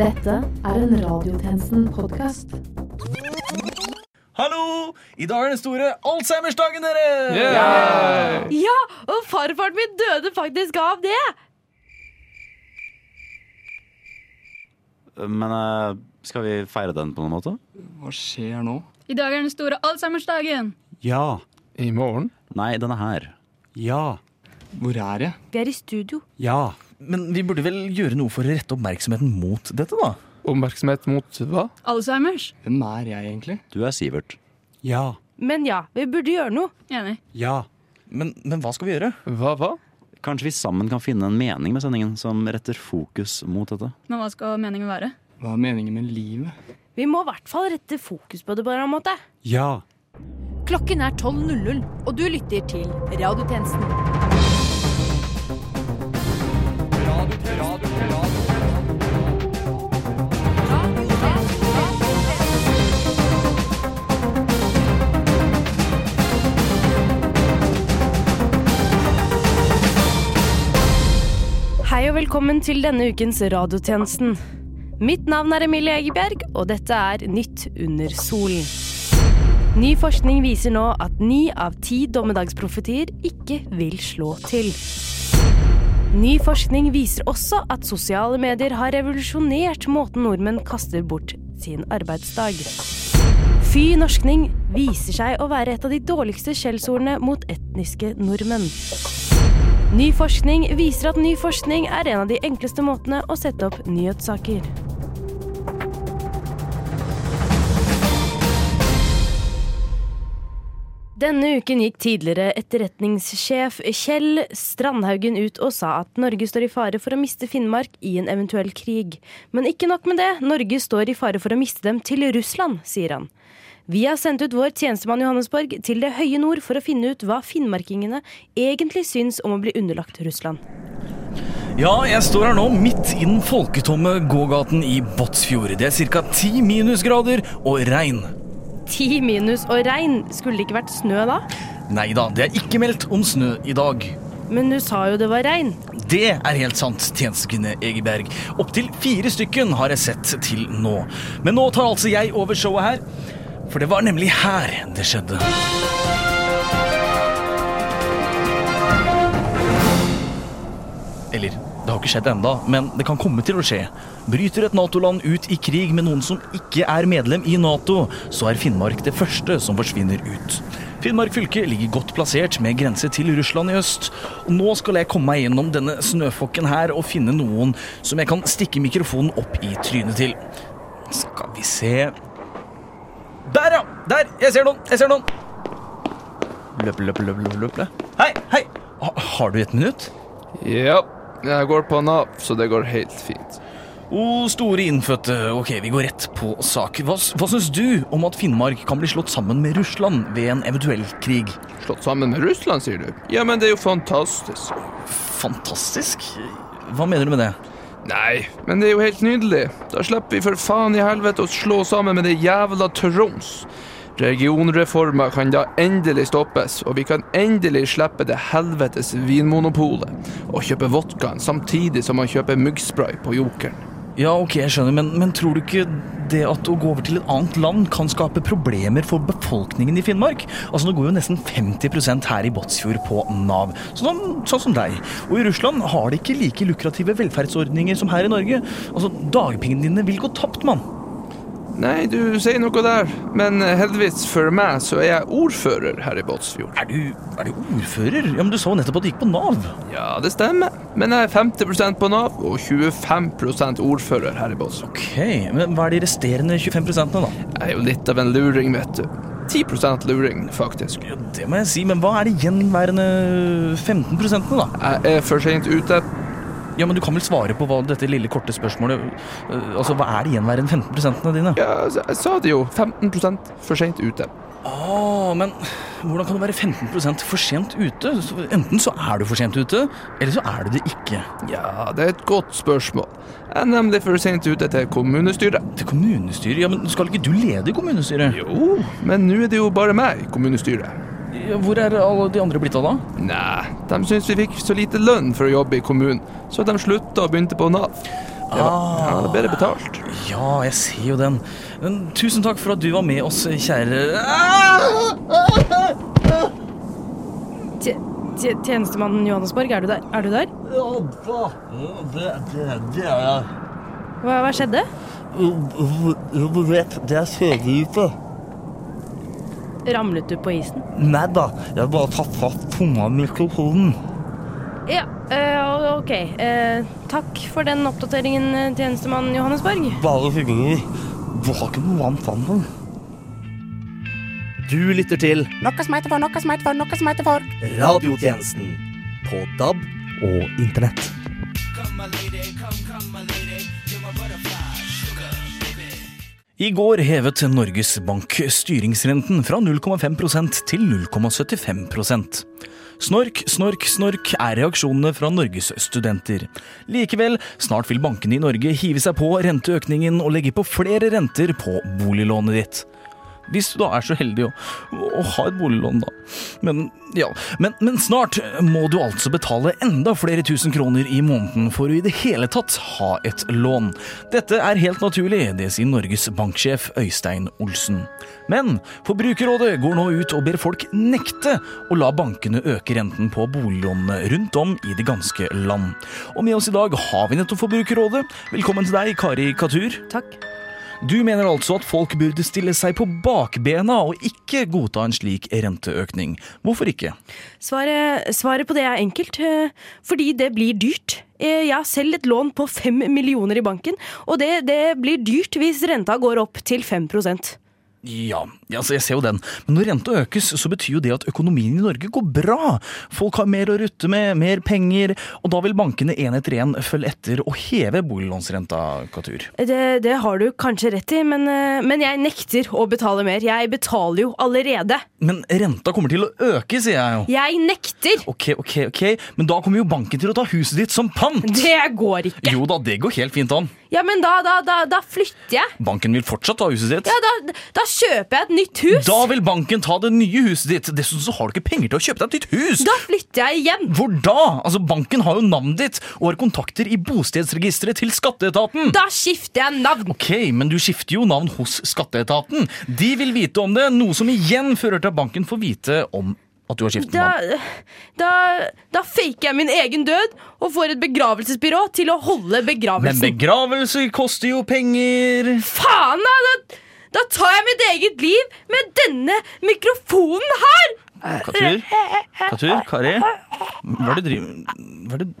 Dette er en Radiotjenesten-podkast. Hallo! I dag er den store Alzheimersdagen, dere! Ja, og farfaren min døde faktisk av det! Men eh, skal vi feire den på noen måte? Hva skjer nå? I dag er den store Alzheimersdagen. Ja. I morgen? Nei, den er her. Ja. Hvor er jeg? Vi er i studio. Ja. Men vi burde vel gjøre noe for å rette oppmerksomheten mot dette, da? Oppmerksomhet mot hva? Alzheimers. Hvem er jeg egentlig? Du er Sivert. Ja. Men ja, vi burde gjøre noe. Enig. Ja. Men, men hva skal vi gjøre? Hva, hva? Kanskje vi sammen kan finne en mening med sendingen som retter fokus mot dette? Men hva skal meningen være? Hva er meningen med livet? Vi må i hvert fall rette fokus på det på en måte. Ja. Klokken er 12.00, og du lytter til Radiotjenesten. Hei og velkommen til denne ukens Radiotjenesten. Mitt navn er Emilie Egeberg, og dette er Nytt under solen. Ny forskning viser nå at ni av ti dommedagsprofetier ikke vil slå til. Ny forskning viser også at sosiale medier har revolusjonert måten nordmenn kaster bort sin arbeidsdag. Fy norskning viser seg å være et av de dårligste skjellsordene mot etniske nordmenn. Ny forskning viser at ny forskning er en av de enkleste måtene å sette opp nyhetssaker. Denne uken gikk tidligere etterretningssjef Kjell Strandhaugen ut og sa at Norge står i fare for å miste Finnmark i en eventuell krig. Men ikke nok med det, Norge står i fare for å miste dem til Russland, sier han. Vi har sendt ut vår tjenestemann Johannesborg til det høye nord for å finne ut hva finnmarkingene egentlig syns om å bli underlagt Russland. Ja, jeg står her nå midt i den folketomme gågaten i Båtsfjord. Det er ca. ti minusgrader og regn. Ti minus og regn, skulle det ikke vært snø da? Nei da, det er ikke meldt om snø i dag. Men du sa jo det var regn. Det er helt sant, tjenestekvinne Egeberg. Opptil fire stykken har jeg sett til nå. Men nå tar altså jeg over showet her. For det var nemlig her det skjedde. Eller, det har ikke skjedd enda, men det kan komme til å skje. Bryter et Nato-land ut i krig med noen som ikke er medlem i Nato, så er Finnmark det første som forsvinner ut. Finnmark fylke ligger godt plassert med grense til Russland i øst. Og nå skal jeg komme meg gjennom denne snøfokken her og finne noen som jeg kan stikke mikrofonen opp i trynet til. Skal vi se Der, ja! Der! Jeg ser noen! Jeg ser noen! Løp, løp, løp, løp, løp. Hei, hei! Ha, har du et minutt? Ja, jeg går på Nav, så det går helt fint. O store innfødte, ok, vi går rett på sak. Hva, hva syns du om at Finnmark kan bli slått sammen med Russland ved en eventuell krig? Slått sammen med Russland, sier du? Ja, men det er jo fantastisk. Fantastisk? Hva mener du med det? Nei, men det er jo helt nydelig. Da slipper vi for faen i helvete å slå sammen med det jævla Troms. Regionreforma kan da endelig stoppes, og vi kan endelig slippe det helvetes vinmonopolet og kjøpe vodkaen samtidig som man kjøper muggspray på Jokeren. Ja, ok, jeg skjønner, men, men tror du ikke det at å gå over til et annet land kan skape problemer for befolkningen i Finnmark? Altså, Nå går jo nesten 50% her i Båtsfjord på Nav, sånn, sånn som deg. Og i Russland har de ikke like lukrative velferdsordninger som her i Norge. Altså, Dagpengene dine vil gå tapt, mann. Nei, du sier noe der, men heldigvis for meg så er jeg ordfører her i Båtsfjord. Er du, er du ordfører? Ja, men Du sa jo nettopp at du gikk på Nav. Ja, det stemmer, men jeg er 50% på Nav og 25% ordfører her i Båtsfjord. Ok, men Hva er de resterende 25 da? Jeg er jo litt av en luring, vet du. 10% luring, faktisk. Ja, Det må jeg si, men hva er de gjenværende 15 da? Jeg er for sent ute. Ja, men Du kan vel svare på hva dette lille korte spørsmålet øh, Altså, Hva er det gjenværende 15% dine? Ja, altså, jeg sa det jo. 15 for sent ute. Åh, men hvordan kan du være 15 for sent ute? Enten så er du for sent ute, eller så er du det ikke. Ja, det er et godt spørsmål. Jeg er nemlig for sent ute til kommunestyret. Til kommunestyret? Ja, men Skal ikke du lede kommunestyret? Jo, men nå er det jo bare meg i kommunestyret. Ja, Hvor er alle de andre blitt av da? Nei, de syntes vi fikk så lite lønn for å jobbe i kommunen, så de slutta og begynte på Nav. Det var, ja, det er bedre betalt. Ja, jeg ser jo den. Men tusen takk for at du var med oss, kjære Tje- tje- Tjenestemannen Johannesborg, er du der? Er du der? Det, det, det er jeg. Hva, hva skjedde? Du vet, det er kjørehype. Ramlet du på isen? Nei da, jeg bare tatt fast tunga i mikrofonen. Ja, øh, ok. Eh, takk for den oppdateringen, eh, tjenestemann Johannesborg. Bare hyggelig. Du har ikke noe varmt vann? Du lytter til Noe som heter for, noe som heter for, noe som heter for. Radiotjenesten på DAB og internett. I går hevet Norges Bank styringsrenten fra 0,5% til 0,75% Snork, snork, snork er reaksjonene fra Norges studenter. Likevel, snart vil bankene i Norge hive seg på renteøkningen og legge på flere renter på boliglånet ditt. Hvis du da er så heldig å, å ha et boliglån, da. Men ja, men, men snart må du altså betale enda flere tusen kroner i måneden for å i det hele tatt ha et lån. Dette er helt naturlig, det sier Norges banksjef Øystein Olsen. Men Forbrukerrådet går nå ut og ber folk nekte å la bankene øke renten på boliglånene rundt om i det ganske land. Og med oss i dag har vi nettopp Forbrukerrådet. Velkommen til deg, Kari Katur. Takk. Du mener altså at folk burde stille seg på bakbena og ikke godta en slik renteøkning. Hvorfor ikke? Svaret, svaret på det er enkelt. eh, Fordi det blir dyrt. Eh, Jeg har selv et lån på fem millioner i banken, og det, det blir dyrt hvis renta går opp til 5% Ja, altså jeg ser jo den. Men når renta økes, så betyr jo det at økonomien i Norge går bra. Folk har mer å rutte med, mer penger, og da vil bankene én etter én følge etter og heve boliglånsrenta, Katur. Det, det har du kanskje rett i, men, eh, men jeg nekter å betale mer. Jeg betaler jo allerede. Men renta kommer til å øke, sier jeg jo. Jeg nekter! Ok, ok, ok, men da kommer jo banken til å ta huset ditt som pant. Det går ikke. Jo da, det går helt fint an. Ja, men da, da, da, da flytter jeg. Banken vil fortsatt ta huset ditt. Ja, da, da kjøper jeg et nytt hus. Da vil banken ta det nye huset ditt. Dessuten så har du ikke penger til å kjøpe deg et nytt hus. Da flytter jeg igjen. Hvor da? Altså, Banken har jo navnet ditt og har kontakter i bostedsregisteret til skatteetaten. Da skifter jeg navn. Ok, men du skifter jo navn hos skatteetaten. De vil vite om det, noe som igjen fører til at banken får vite om at du har skiftet navn. da, da faker jeg min egen død og får et begravelsesbyrå til å holde begravelsen. Men begravelsen. begravelse koster jo penger. Faen, da! da! Da tar jeg mitt eget liv med denne mikrofonen her! Katur? Katur? Kari? Hva er det du driver Hva er det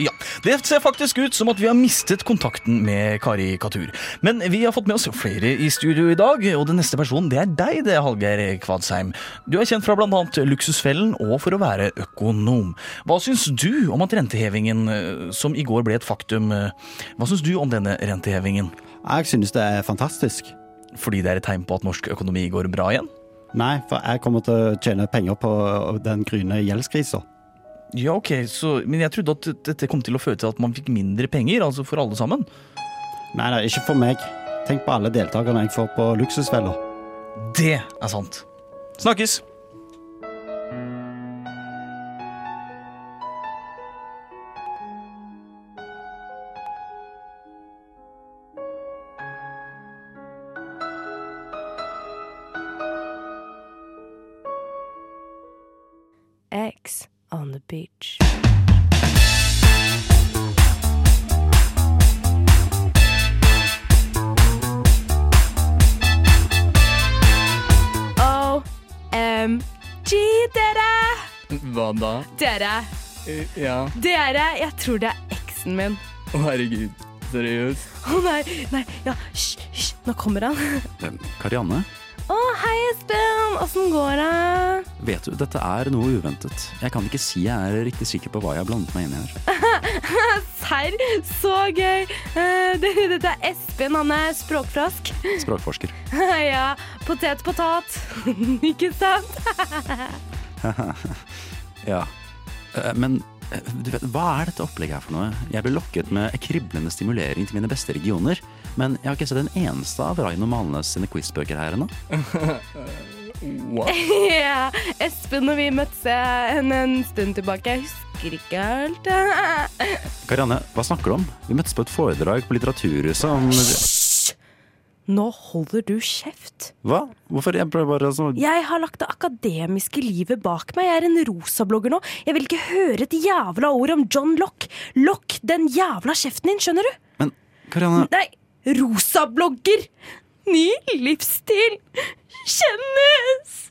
ja, Det ser faktisk ut som at vi har mistet kontakten med Kari Katur. Men vi har fått med oss flere i studio i dag, og den neste personen det er deg, det, Hallgeir Kvadsheim. Du er kjent fra bl.a. Luksusfellen og for å være økonom. Hva syns du om at rentehevingen, eh, som i går ble et faktum, eh, hva syns du om denne rentehevingen? Jeg synes det er fantastisk. Fordi det er et tegn på at norsk økonomi går bra igjen? Nei, for jeg kommer til å tjene penger på den gryende gjeldskrisa. Ja, ok, så, Men jeg trodde at dette kom til å føre til at man fikk mindre penger, altså for alle sammen. Nei, nei, ikke for meg. Tenk på alle deltakerne jeg får på Luksusfella. Det er sant. Snakkes! On the beach. OMG, dere! Hva da? Dere, Ja. dere, jeg tror det er eksen min. Å, herregud. Seriøst? Å nei, nei, ja, hysj, hysj, nå kommer han. Eh, Karianne, Å, hei Espen, åssen går det? Vet du, dette er noe uventet. Jeg kan ikke si jeg er riktig sikker på hva jeg har blandet meg inn i her. Serr, så gøy. Eh, det- Dette er Espen, han er språkfrask. Språkforsker. ja, potet potat. Ikke sant? Ja. Eh, Men eh, du vet, hva er dette opplegget her for noe? Jeg ble lokket med kriblende stimulering til mine beste regioner, men jeg har ikke sett en eneste av Raino Malnes sine quizbøker her ennå. ja, Espen og vi møttes en, en stund tilbake. Jeg husker ikke helt. Karianne, hva snakker du om? Vi møttes på et foredrag på Litteraturhuset om Nå holder du kjeft. Hva? Hvorfor? Jeg prøver bare å Jeg har lagt det akademiske livet bak meg. Jeg er en rosablogger nå. Jeg vil ikke høre et jævla ord om John Lock. Lock den jævla kjeften din, skjønner du? Men Karianne Nei, rosablogger! Ny livsstil kjennes!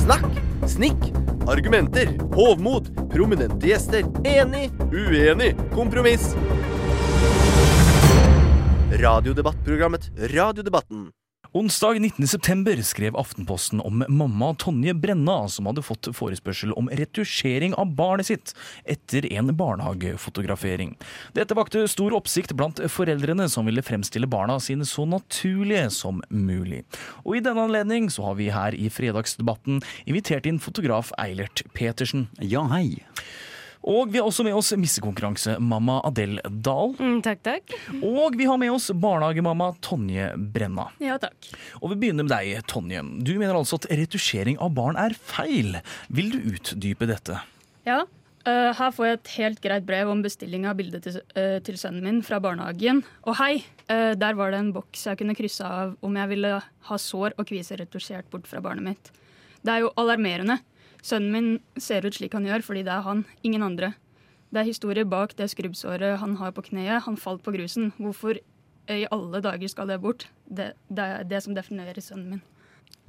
Snakk, snikk, argumenter, hovmod, prominente gjester, enig, uenig, kompromiss. Radiodebattprogrammet Radiodebatten. Onsdag 19.9 skrev Aftenposten om mamma Tonje Brenna, som hadde fått forespørsel om retusjering av barnet sitt etter en barnehagefotografering. Dette vakte stor oppsikt blant foreldrene, som ville fremstille barna sine så naturlige som mulig. Og i denne anledning så har vi her i fredagsdebatten invitert inn fotograf Eilert Petersen. Ja, hei. Og vi har også med oss missekonkurransemamma Adele Dahl. Mm, takk, takk. Og vi har med oss barnehagemamma Tonje Brenna. Ja, takk. Og vi begynner med deg, Tonje. Du mener altså at retusjering av barn er feil. Vil du utdype dette? Ja. Uh, her får jeg et helt greit brev om bestilling av bilde til, uh, til sønnen min fra barnehagen. Og hei, uh, der var det en boks jeg kunne krysse av om jeg ville ha sår og kviser retusjert bort fra barnet mitt. Det er jo alarmerende. Sønnen min ser ut slik han gjør fordi det er han, ingen andre. Det er historie bak det skrubbsåret han har på kneet. Han falt på grusen. Hvorfor i alle dager skal det bort? Det, det er det som definerer sønnen min.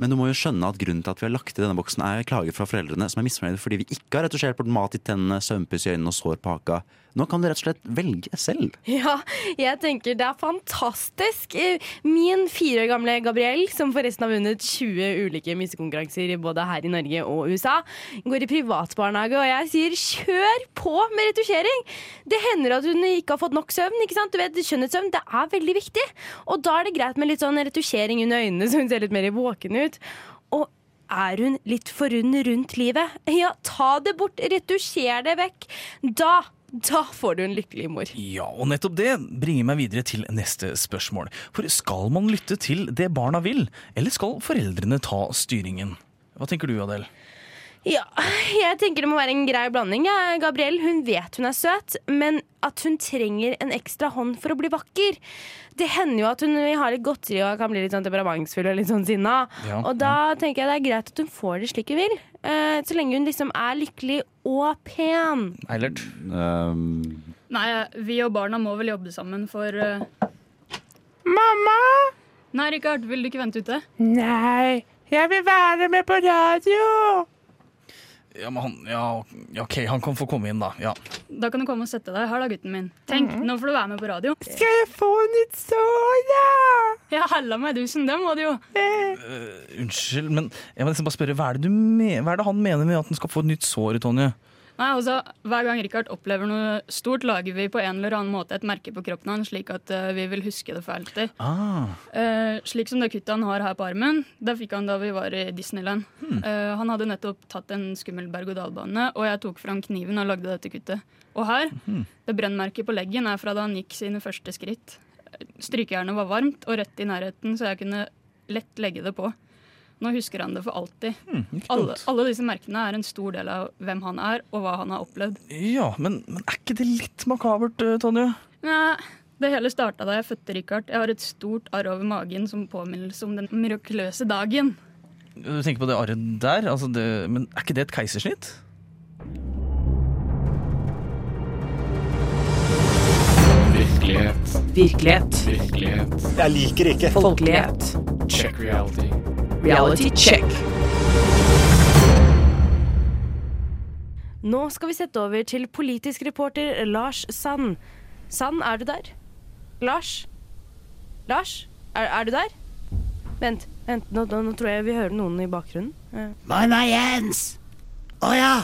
Men du må jo skjønne at grunnen til at vi har lagt i denne boksen, er klager fra foreldrene som er misfornøyde fordi vi ikke har retusjert bort mat i tennene, søvnpuss i øynene og sår på haka. Nå kan du rett og slett velge selv. Ja, jeg tenker det er fantastisk. Min fire år gamle Gabriel, som forresten har vunnet 20 ulike missekonkurranser både her i Norge og USA, går i privatbarnehage, og jeg sier kjør på med retusjering! Det hender at hun ikke har fått nok søvn. ikke sant? Du vet, Skjønnhetssøvn det er veldig viktig. Og da er det greit med litt sånn retusjering under øynene, så hun ser litt mer våken ut. Og er hun litt for rund rundt livet? Ja, ta det bort, retusjer det vekk. Da da får du en lykkelig mor. Ja, og nettopp det bringer meg videre til neste spørsmål. For skal man lytte til det barna vil, eller skal foreldrene ta styringen? Hva tenker du, Adele? Ja, jeg tenker det må være en grei blanding. Ja, Gabriel hun vet hun er søt, men at hun trenger en ekstra hånd for å bli vakker. Det hender jo at hun vil ha litt godteri og kan bli litt sånn temperamentsfull og litt sånn sinna. Ja, og da tenker jeg det er greit at hun får det slik hun vil. Uh, så lenge hun liksom er lykkelig og pen. Eilert? Nei, vi og barna må vel jobbe sammen for uh... Mamma! Nei, Rikard, vil du ikke vente ute? Nei, jeg vil være med på radio! Ja, men han, ja, OK, han kan få komme inn, da. Ja. Da kan du komme og sette deg her, da, gutten min. Tenk, nå får du være med på radio. Skal jeg få nytt sår, da? Ja, halla meg dusen, det må du jo. Uh, unnskyld, men jeg må liksom bare spørre, hva er, det du me hva er det han mener med at han skal få et nytt sår, Tonje? Nei, altså, Hver gang Rikard opplever noe stort, lager vi på en eller annen måte et merke på kroppen hans, slik at uh, vi vil huske det for alltid. Ah. Uh, slik som det kuttet han har her på armen. Det fikk han da vi var i Disneyland. Eh, han hadde nettopp tatt en skummel berg-og-dal-bane, og jeg tok fram kniven og lagde dette kuttet. Og her, det brennmerket på leggen er fra da han gikk sine første skritt. Strykejernet var varmt og rett i nærheten, så jeg kunne lett legge det på. Nå husker han det for alltid. alle, alle disse merkene er en stor del av hvem han er, og hva han har opplevd. Ja, men, men er ikke det litt makabert, eh, Tonje? Nei, det hele starta da jeg fødte Richard. Jeg har et stort arr over magen som påminnelse om den mirakuløse dagen. Du tenker på det arret der? Altså det, men er ikke det et keisersnitt? Virkelighet. Virkelighet. Virkelighet. Jeg liker ikke. Folkelighet. Check reality. Reality check. Nå skal vi sette over til politisk reporter Lars Sand. Sand, er du der? Lars? Lars, er, er du der? Vent, vent nå, nå, nå tror jeg vi hører noen i bakgrunnen. Eh, Mann er Jens! Å ja!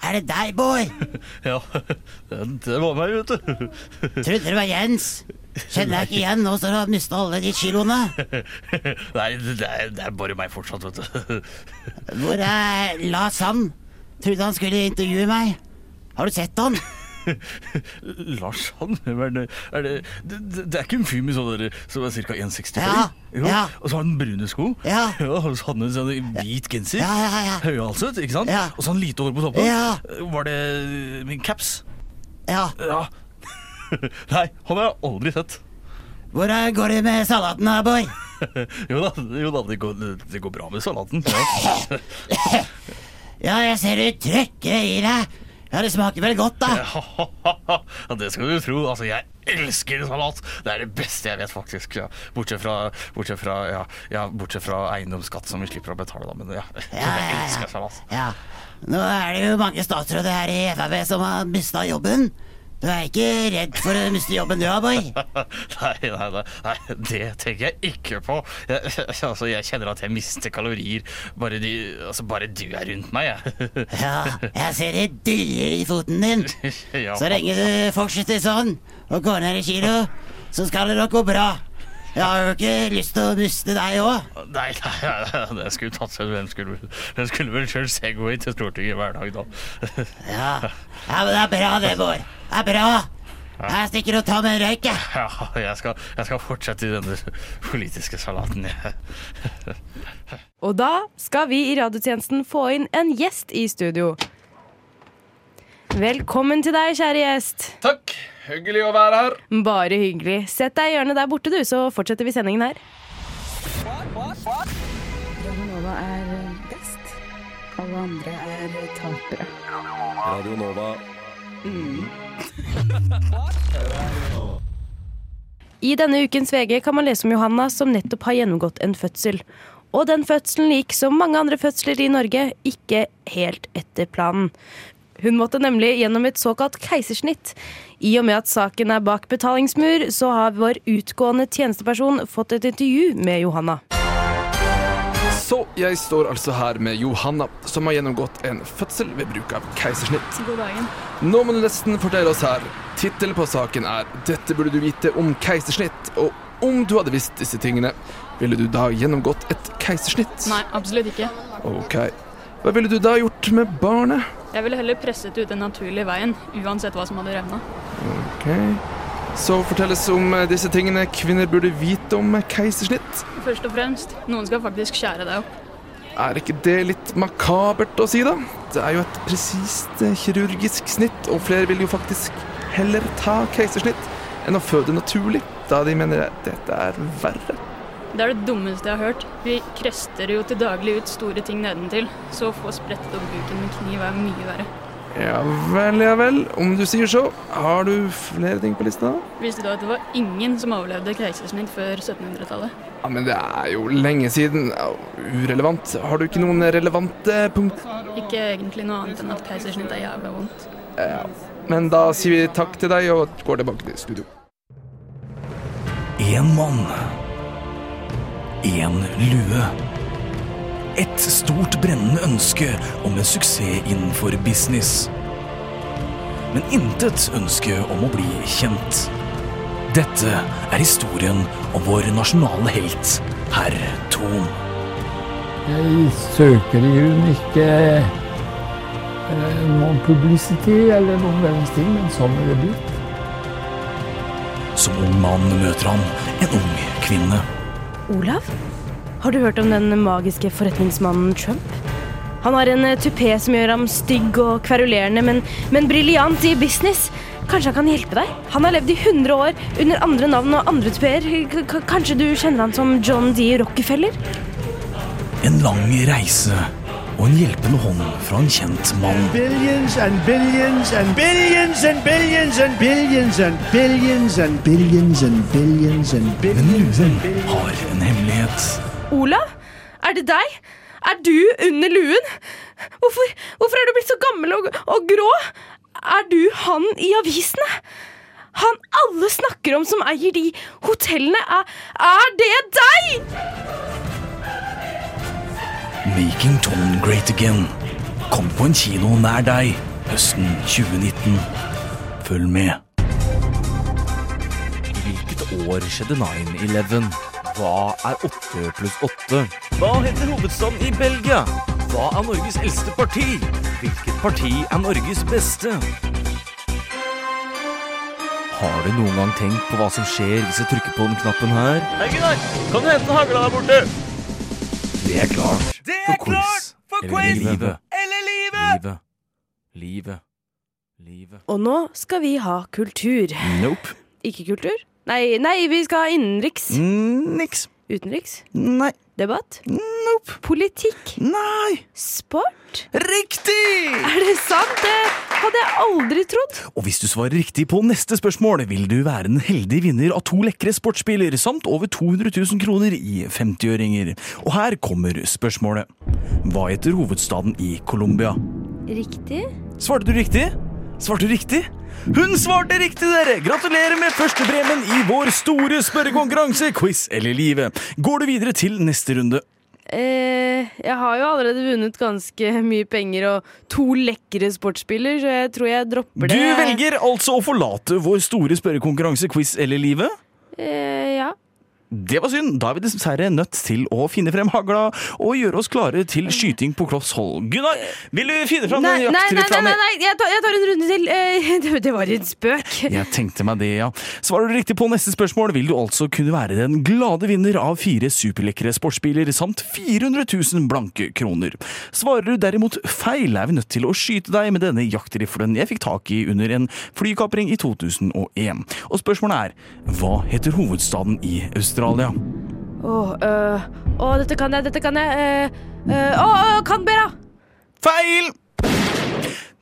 Er det deg, Bård? Ja, det var meg, vet du. Trodde det var Jens. Kjenner jeg ikke igjen. Nå står du og mista alle de kiloene. Nei, det er, det er bare meg fortsatt, vet du. Hvor er Lars Sand? Trodde han skulle intervjue meg. Har du sett han? Lars han, er det? Er det, det, det er ikke en fyr med sånn som er ca. 1,65? Ja, ja. Og så har han brune sko. Ja. og så hadde han en sånn hvit genser. Ja, ja, ja. Høyhalset, ikke sant? Ja. Og så har han lite hår på toppen. Ja. Var det min caps? Ja. Nei, han har jeg aldri sett. Hvor er- går det med salaten da, boy? jo da, jo da det, går, det går bra med salaten. Ja. Ja, jeg ser du trøkker i deg. Ja, det smaker vel godt, da. ja, det skal du tro. Altså, jeg elsker salat. Det er det beste jeg vet, faktisk. Ja. Bortsett fra, bortsett fra, ja, ja, bortsett fra eiendomsskatt, som vi slipper å betale, da. Men ja, jeg elsker salat. Ja. Nå er det jo mange statsråder her i Frp som har mista jobben. Du er ikke redd for å miste jobben du Bård? Nei, nei, nei, nei, det tenker jeg ikke på. Jeg, altså, jeg kjenner at jeg mister kalorier bare, de, altså, bare du er rundt meg, jeg. Ja, jeg ser det dirrer i foten din. Ja. Så lenge du fortsetter sånn og går ned i kilo, så skal det nok gå bra. Jeg har jo ikke lyst til å miste deg òg. Nei, nei, nei, det skulle tatt seg Hvem skulle, hvem skulle vel kjørt Segway til Stortinget hver dag, da? Ja. ja, men det er bra det, Bård. Det er bra. Jeg stikker og tar meg en røyk, jeg. Ja, jeg skal, jeg skal fortsette i denne politiske salaten, jeg. Og da skal vi i radiotjenesten få inn en gjest i studio. Velkommen til deg, kjære gjest. Takk. Hyggelig å være her. Bare hyggelig. Sett deg i hjørnet der borte, du, så fortsetter vi sendingen her. Radionova er best. Alle andre er tapere. Radio Nova. I denne ukens VG kan man lese om Johanna som nettopp har gjennomgått en fødsel. Og den fødselen gikk som mange andre fødsler i Norge ikke helt etter planen. Hun måtte nemlig gjennom et såkalt keisersnitt. I og med at saken er bak betalingsmur, så har vår utgående tjenesteperson fått et intervju med Johanna. Så jeg står altså her med Johanna, som har gjennomgått en fødsel ved bruk av keisersnitt. God dagen. Nå må du nesten fortelle oss her. Tittelen på saken er 'Dette burde du vite om keisersnitt'. Og om du hadde visst disse tingene, ville du da gjennomgått et keisersnitt? Nei, absolutt ikke. Ok. Hva ville du da gjort med barnet? Jeg ville heller presset ut den naturlige veien, uansett hva som hadde revna. Ok. Så fortelles om eh, disse tingene kvinner burde vite om keisersnitt. Først og fremst, noen skal faktisk skjære deg opp. Er ikke det litt makabert å si, da? Det er jo et presist eh, kirurgisk snitt, og flere vil jo faktisk heller ta keisersnitt enn å føde naturlig, da de mener at dette er verre. Det er det dummeste jeg har hørt. Vi krester jo til daglig ut store ting nedentil, så å få sprettet opp buken med kniv er mye verre. Ja vel, ja vel. Om du sier så. Har du flere ting på lista? Visste du at det var ingen som overlevde keisersnitt før 1700-tallet? Ja, Men det er jo lenge siden. Urelevant. Har du ikke noen relevante punkt? Ikke egentlig noe annet enn at keisersnitt er jævla vondt. Ja. Men da sier vi takk til deg og går tilbake til studio. En mann. En lue. Et stort brennende ønske om en suksess innenfor business. Men intet ønske om å bli kjent. Dette er historien om vår nasjonale helt, herr Thon. Jeg søker i grunnen ikke eh, noen publicity eller noen verdens ting, men sånn er det blitt. Som ung mann møter han en ung kvinne. Olav? Har du hørt om den magiske forretningsmannen Trump? Han har en eh, tupé som gjør ham stygg og kverulerende, men, men briljant i business. Kanskje han kan hjelpe deg? Han har levd i 100 år under andre navn og andre tupeer. Kanskje du kjenner han som John D. Rockefeller? En lang reise og en hjelpende hånd fra en kjent mann. Billions and billions and billions and billions and billions and billions and billions and billions and Men billions luen and billions. har en hemmelighet. Olav? Er det deg? Er du under luen? Hvorfor, hvorfor er du blitt så gammel og, og grå? Er du han i avisene? Han alle snakker om som eier de hotellene, er, er det deg?! Making Tone Great Again kom på en kino nær deg høsten 2019. Følg med. Hvilket år skjedde 9-11? Hva er 8 pluss 8? Hva heter hovedstaden i Belgia? Hva er Norges eldste parti? Hvilket parti er Norges beste? Har du noen gang tenkt på hva som skjer hvis jeg trykker på den knappen her? Hei, Gunnar! Kan du hente hagla der borte? Det er klart Det for quiz. for Eller livet. Eller livet! Livet. Livet. Livet. Og nå skal vi ha kultur. Nope. Ikke kultur? Nei, nei vi skal ha innenriks. Niks. Utenriks? Nei. Debatt? Nope. Politikk? Nei. Sport? Riktig! Er det sant? Det hadde jeg aldri trodd. Og hvis du svarer riktig på neste spørsmål, vil du være en heldig vinner av to lekre sportsbiler samt over 200 000 kroner i 50-øringer. Og her kommer spørsmålet. Hva heter hovedstaden i Colombia? Riktig? Svarte du riktig? Svarte du riktig? Hun svarte riktig, dere! Gratulerer med førstepremien i vår store spørrekonkurranse, Quiz eller livet. Går du videre til neste runde? Eh, jeg har jo allerede vunnet ganske mye penger og to lekre sportsbiler, så jeg tror jeg dropper det. Du velger altså å forlate vår store spørrekonkurranse, Quiz eller livet? Eh, ja. Det var synd. Da er vi dessverre nødt til å finne frem hagla og gjøre oss klare til skyting på kloss hold. Gunnar, vil du finne frem Nei, den nei, nei, nei, nei. Jeg, tar, jeg tar en runde til. Eh, det, det var en spøk. Jeg tenkte meg det, ja. Svarer du riktig på neste spørsmål, vil du altså kunne være den glade vinner av fire superlekre sportsbiler samt 400 000 blanke kroner. Svarer du derimot feil, er vi nødt til å skyte deg med denne jaktriflen jeg fikk tak i under en flykapring i 2001. Og spørsmålet er, hva heter hovedstaden i Australia? Åh, uh, oh, dette kan jeg, dette kan jeg. øh, uh, Åh, åh, Canberra! Feil!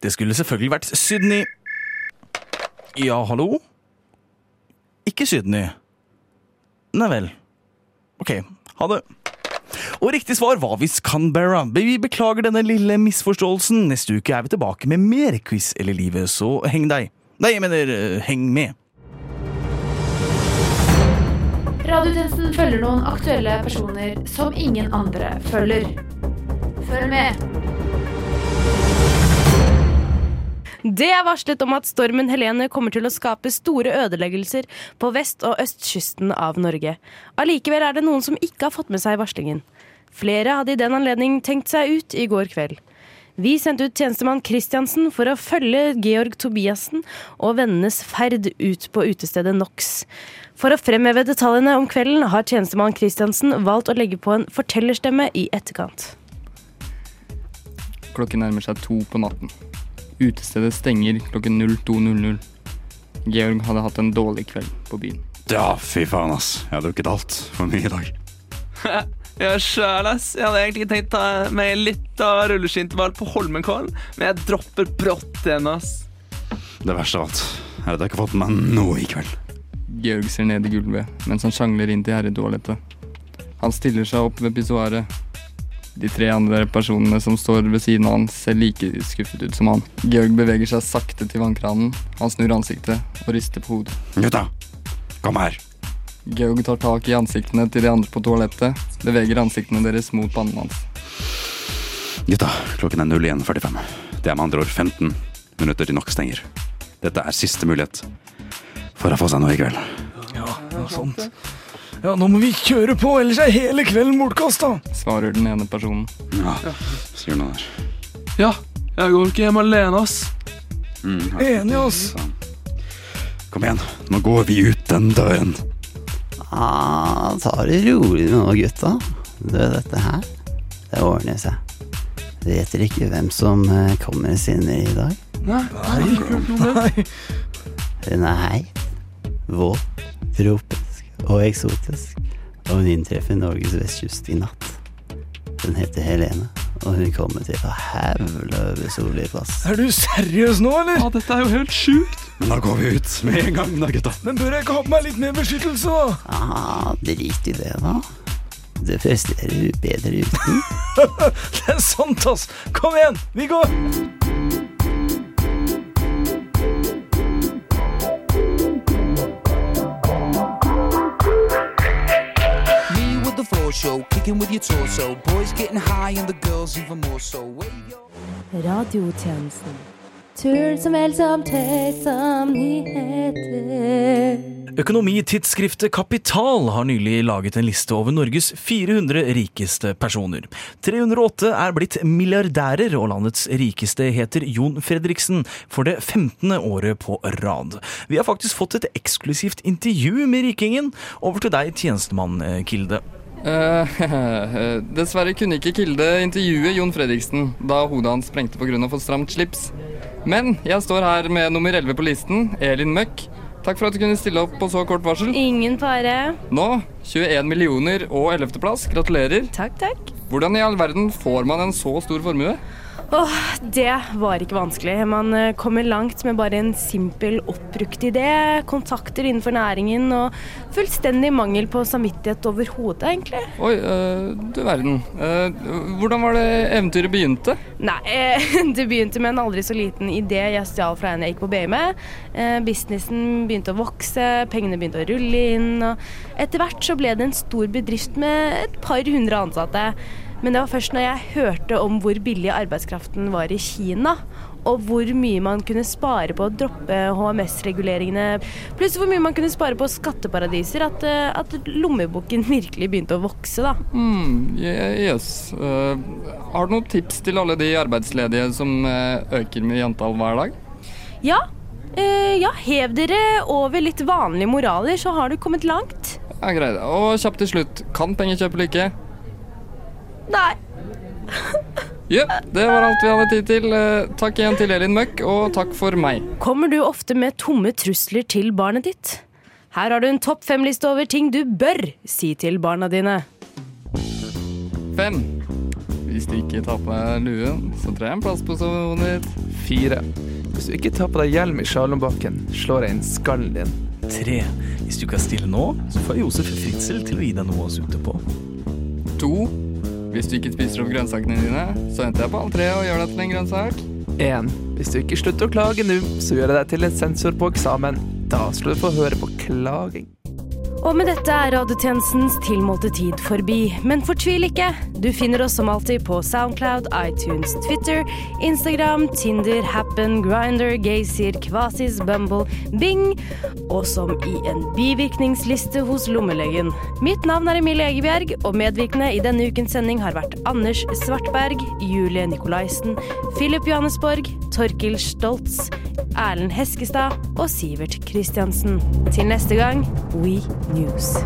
Det skulle selvfølgelig vært Sydney. Ja, hallo? Ikke Sydney. Nei vel. Ok, ha det. Og riktig svar var visst Canberra. Vi beklager denne lille misforståelsen. Neste uke er vi tilbake med mer quiz eller livet, så heng deg. Nei, jeg mener, heng med. Radiotjenesten følger noen aktuelle personer som ingen andre følger. Følg med. Det er varslet om at stormen Helene kommer til å skape store ødeleggelser på vest- og østkysten av Norge. Allikevel er det noen som ikke har fått med seg varslingen. Flere hadde i den anledning tenkt seg ut i går kveld. Vi sendte ut tjenestemann Christiansen for å følge Georg Tobiassen og vennenes ferd ut på utestedet NOx. For å fremheve detaljene om kvelden har tjenestemann Christiansen valgt å legge på en fortellerstemme i etterkant. Klokken nærmer seg to på natten. Utestedet stenger klokken 02.00. Georg hadde hatt en dårlig kveld på byen. Ja, fy faen, ass. Jeg har drukket altfor mye i dag. Ja, sjæl, ass. Jeg hadde egentlig tenkt å ta meg litt av rulleskiintervall på Holmenkollen, men jeg dropper brått igjen, ass. Det verste av alt er at jeg ikke har fått med meg noe i kveld. Georg ser ned i gulvet mens han sjangler inn til herretoalettet. Han stiller seg opp ved pissoaret. De tre andre personene som står ved siden av han, ser like skuffet ut som han. Georg beveger seg sakte til vannkranen. Han snur ansiktet og rister på hodet. Gutta, kom her. Georg tar tak i ansiktene til de andre på toalettet, beveger ansiktene deres mot pannen hans. Gutta, klokken er 01.45. Det er med andre ord 15 minutter til nok stenger. Dette er siste mulighet for å få seg noe i kveld. Ja, noe sånt. Ja, nå må vi kjøre på, ellers er hele kvelden bortkasta. Svarer den ene personen. Ja, sier noe der. Ja, jeg går ikke hjem alene, ass. Mm, Enig, ass. Kom igjen, nå går vi ut den døren. Ah, ta det rolig nå, gutta. Du, dette her, det ordner seg. Vet dere ikke hvem som eh, kommer sine i dag? Nei, Nei. har ikke våt, tropisk og eksotisk, og hun inntreffer Norges vestkyst i natt. Hun heter Helene, og hun kommer til å hevle over solige plass. Er du seriøs nå, eller? Ja, dette er jo helt sjukt. Men da går vi ut med en gang, da, gutta. Men bør jeg ikke ha på meg litt mer beskyttelse, da? Ah, drit i det, da. Det presterer bedre uten. det er sant, ass. Kom igjen, vi går. Show, kicking with your torso. Boys getting high and the girls even more so. Radio Radiotjenesten. Turen som el som tøys som nyheter. Økonomitidsskriftet Kapital har nylig laget en liste over Norges 400 rikeste personer. 308 er blitt milliardærer, og landets rikeste heter Jon Fredriksen for det 15. året på rad. Vi har faktisk fått et eksklusivt intervju med rikingen. Over til deg, tjenestemann eh, Kilde. Eh, dessverre kunne ikke Kilde intervjue Jon Fredriksen da hodet hans sprengte pga. for stramt slips. Men jeg står her med nummer 11 på listen, Elin Møkk. Takk for at du kunne stille opp på så kort varsel. Ingen fare. Nå 21 millioner og 11. plass. Gratulerer. Takk, takk. Hvordan i all verden får man en så stor formue? Åh, det var ikke vanskelig. Man eh, kommer langt med bare en simpel oppbrukt idé, kontakter innenfor næringen og fullstendig mangel på samvittighet overhodet, egentlig. Oi, øh, du verden. Øh, hvordan var det eventyret begynte? Nei, øh, det begynte med en aldri så liten idé jeg stjal fra en jeg gikk på BI med. Eh, businessen begynte å vokse, pengene begynte å rulle inn, og etter hvert så ble det en stor bedrift med et par hundre ansatte. Men det var først når jeg hørte om hvor billig arbeidskraften var i Kina, og hvor mye man kunne spare på å droppe HMS-reguleringene, pluss hvor mye man kunne spare på skatteparadiser, at, eh, at lommeboken virkelig begynte å vokse, da. Mm, yes. Uh, har du noen tips til alle de arbeidsledige som uh, øker med antall hver dag? Ja. Uh, ja, hev dere over litt vanlige moraler, så har du kommet langt. Ja, Greit. Og kjapt til slutt, kan penger kjøpe lykke? Nei. Jepp, det var alt vi hadde tid til. Eh, Takk igjen til Elin Møkk, og takk for meg. Kommer du ofte med tomme trusler til barnet ditt? Her har du en topp fem-liste over ting du bør si til barna dine. Fem. Hvis du ikke tar på deg luen, så trer jeg en plass på sofaen ditt. Fire. Hvis du ikke tar på deg hjelm i slalåmbakken, slår jeg inn skallen din. Tre. Hvis du ikke er stille nå, så får Josef Fritzel til å gi deg noe å sutte på. To. Hvis du ikke spiser opp grønnsakene dine, så henter jeg på tre og gjør deg til en grønnsak. 1. Hvis du ikke slutter å klage nå, så gjør jeg deg til en sensor på eksamen. Da skal du få høre på klaging. Og med dette er radiotjenestens tilmålte tid forbi. Men fortvil ikke! Du finner oss som alltid på Soundcloud, iTunes, Twitter, Instagram, Tinder, Happen, Grinder, Gaysir, Kvasis, Bumble, Bing, og som i en bivirkningsliste hos lommelegen. Mitt navn er Emilie Egebjerg, og medvirkende i denne ukens sending har vært Anders Svartberg, Julie Nikolaisen, Philip Johannesborg, Torkil Stoltz, Erlend Heskestad og Sivert Kristiansen. Til neste gang, We News.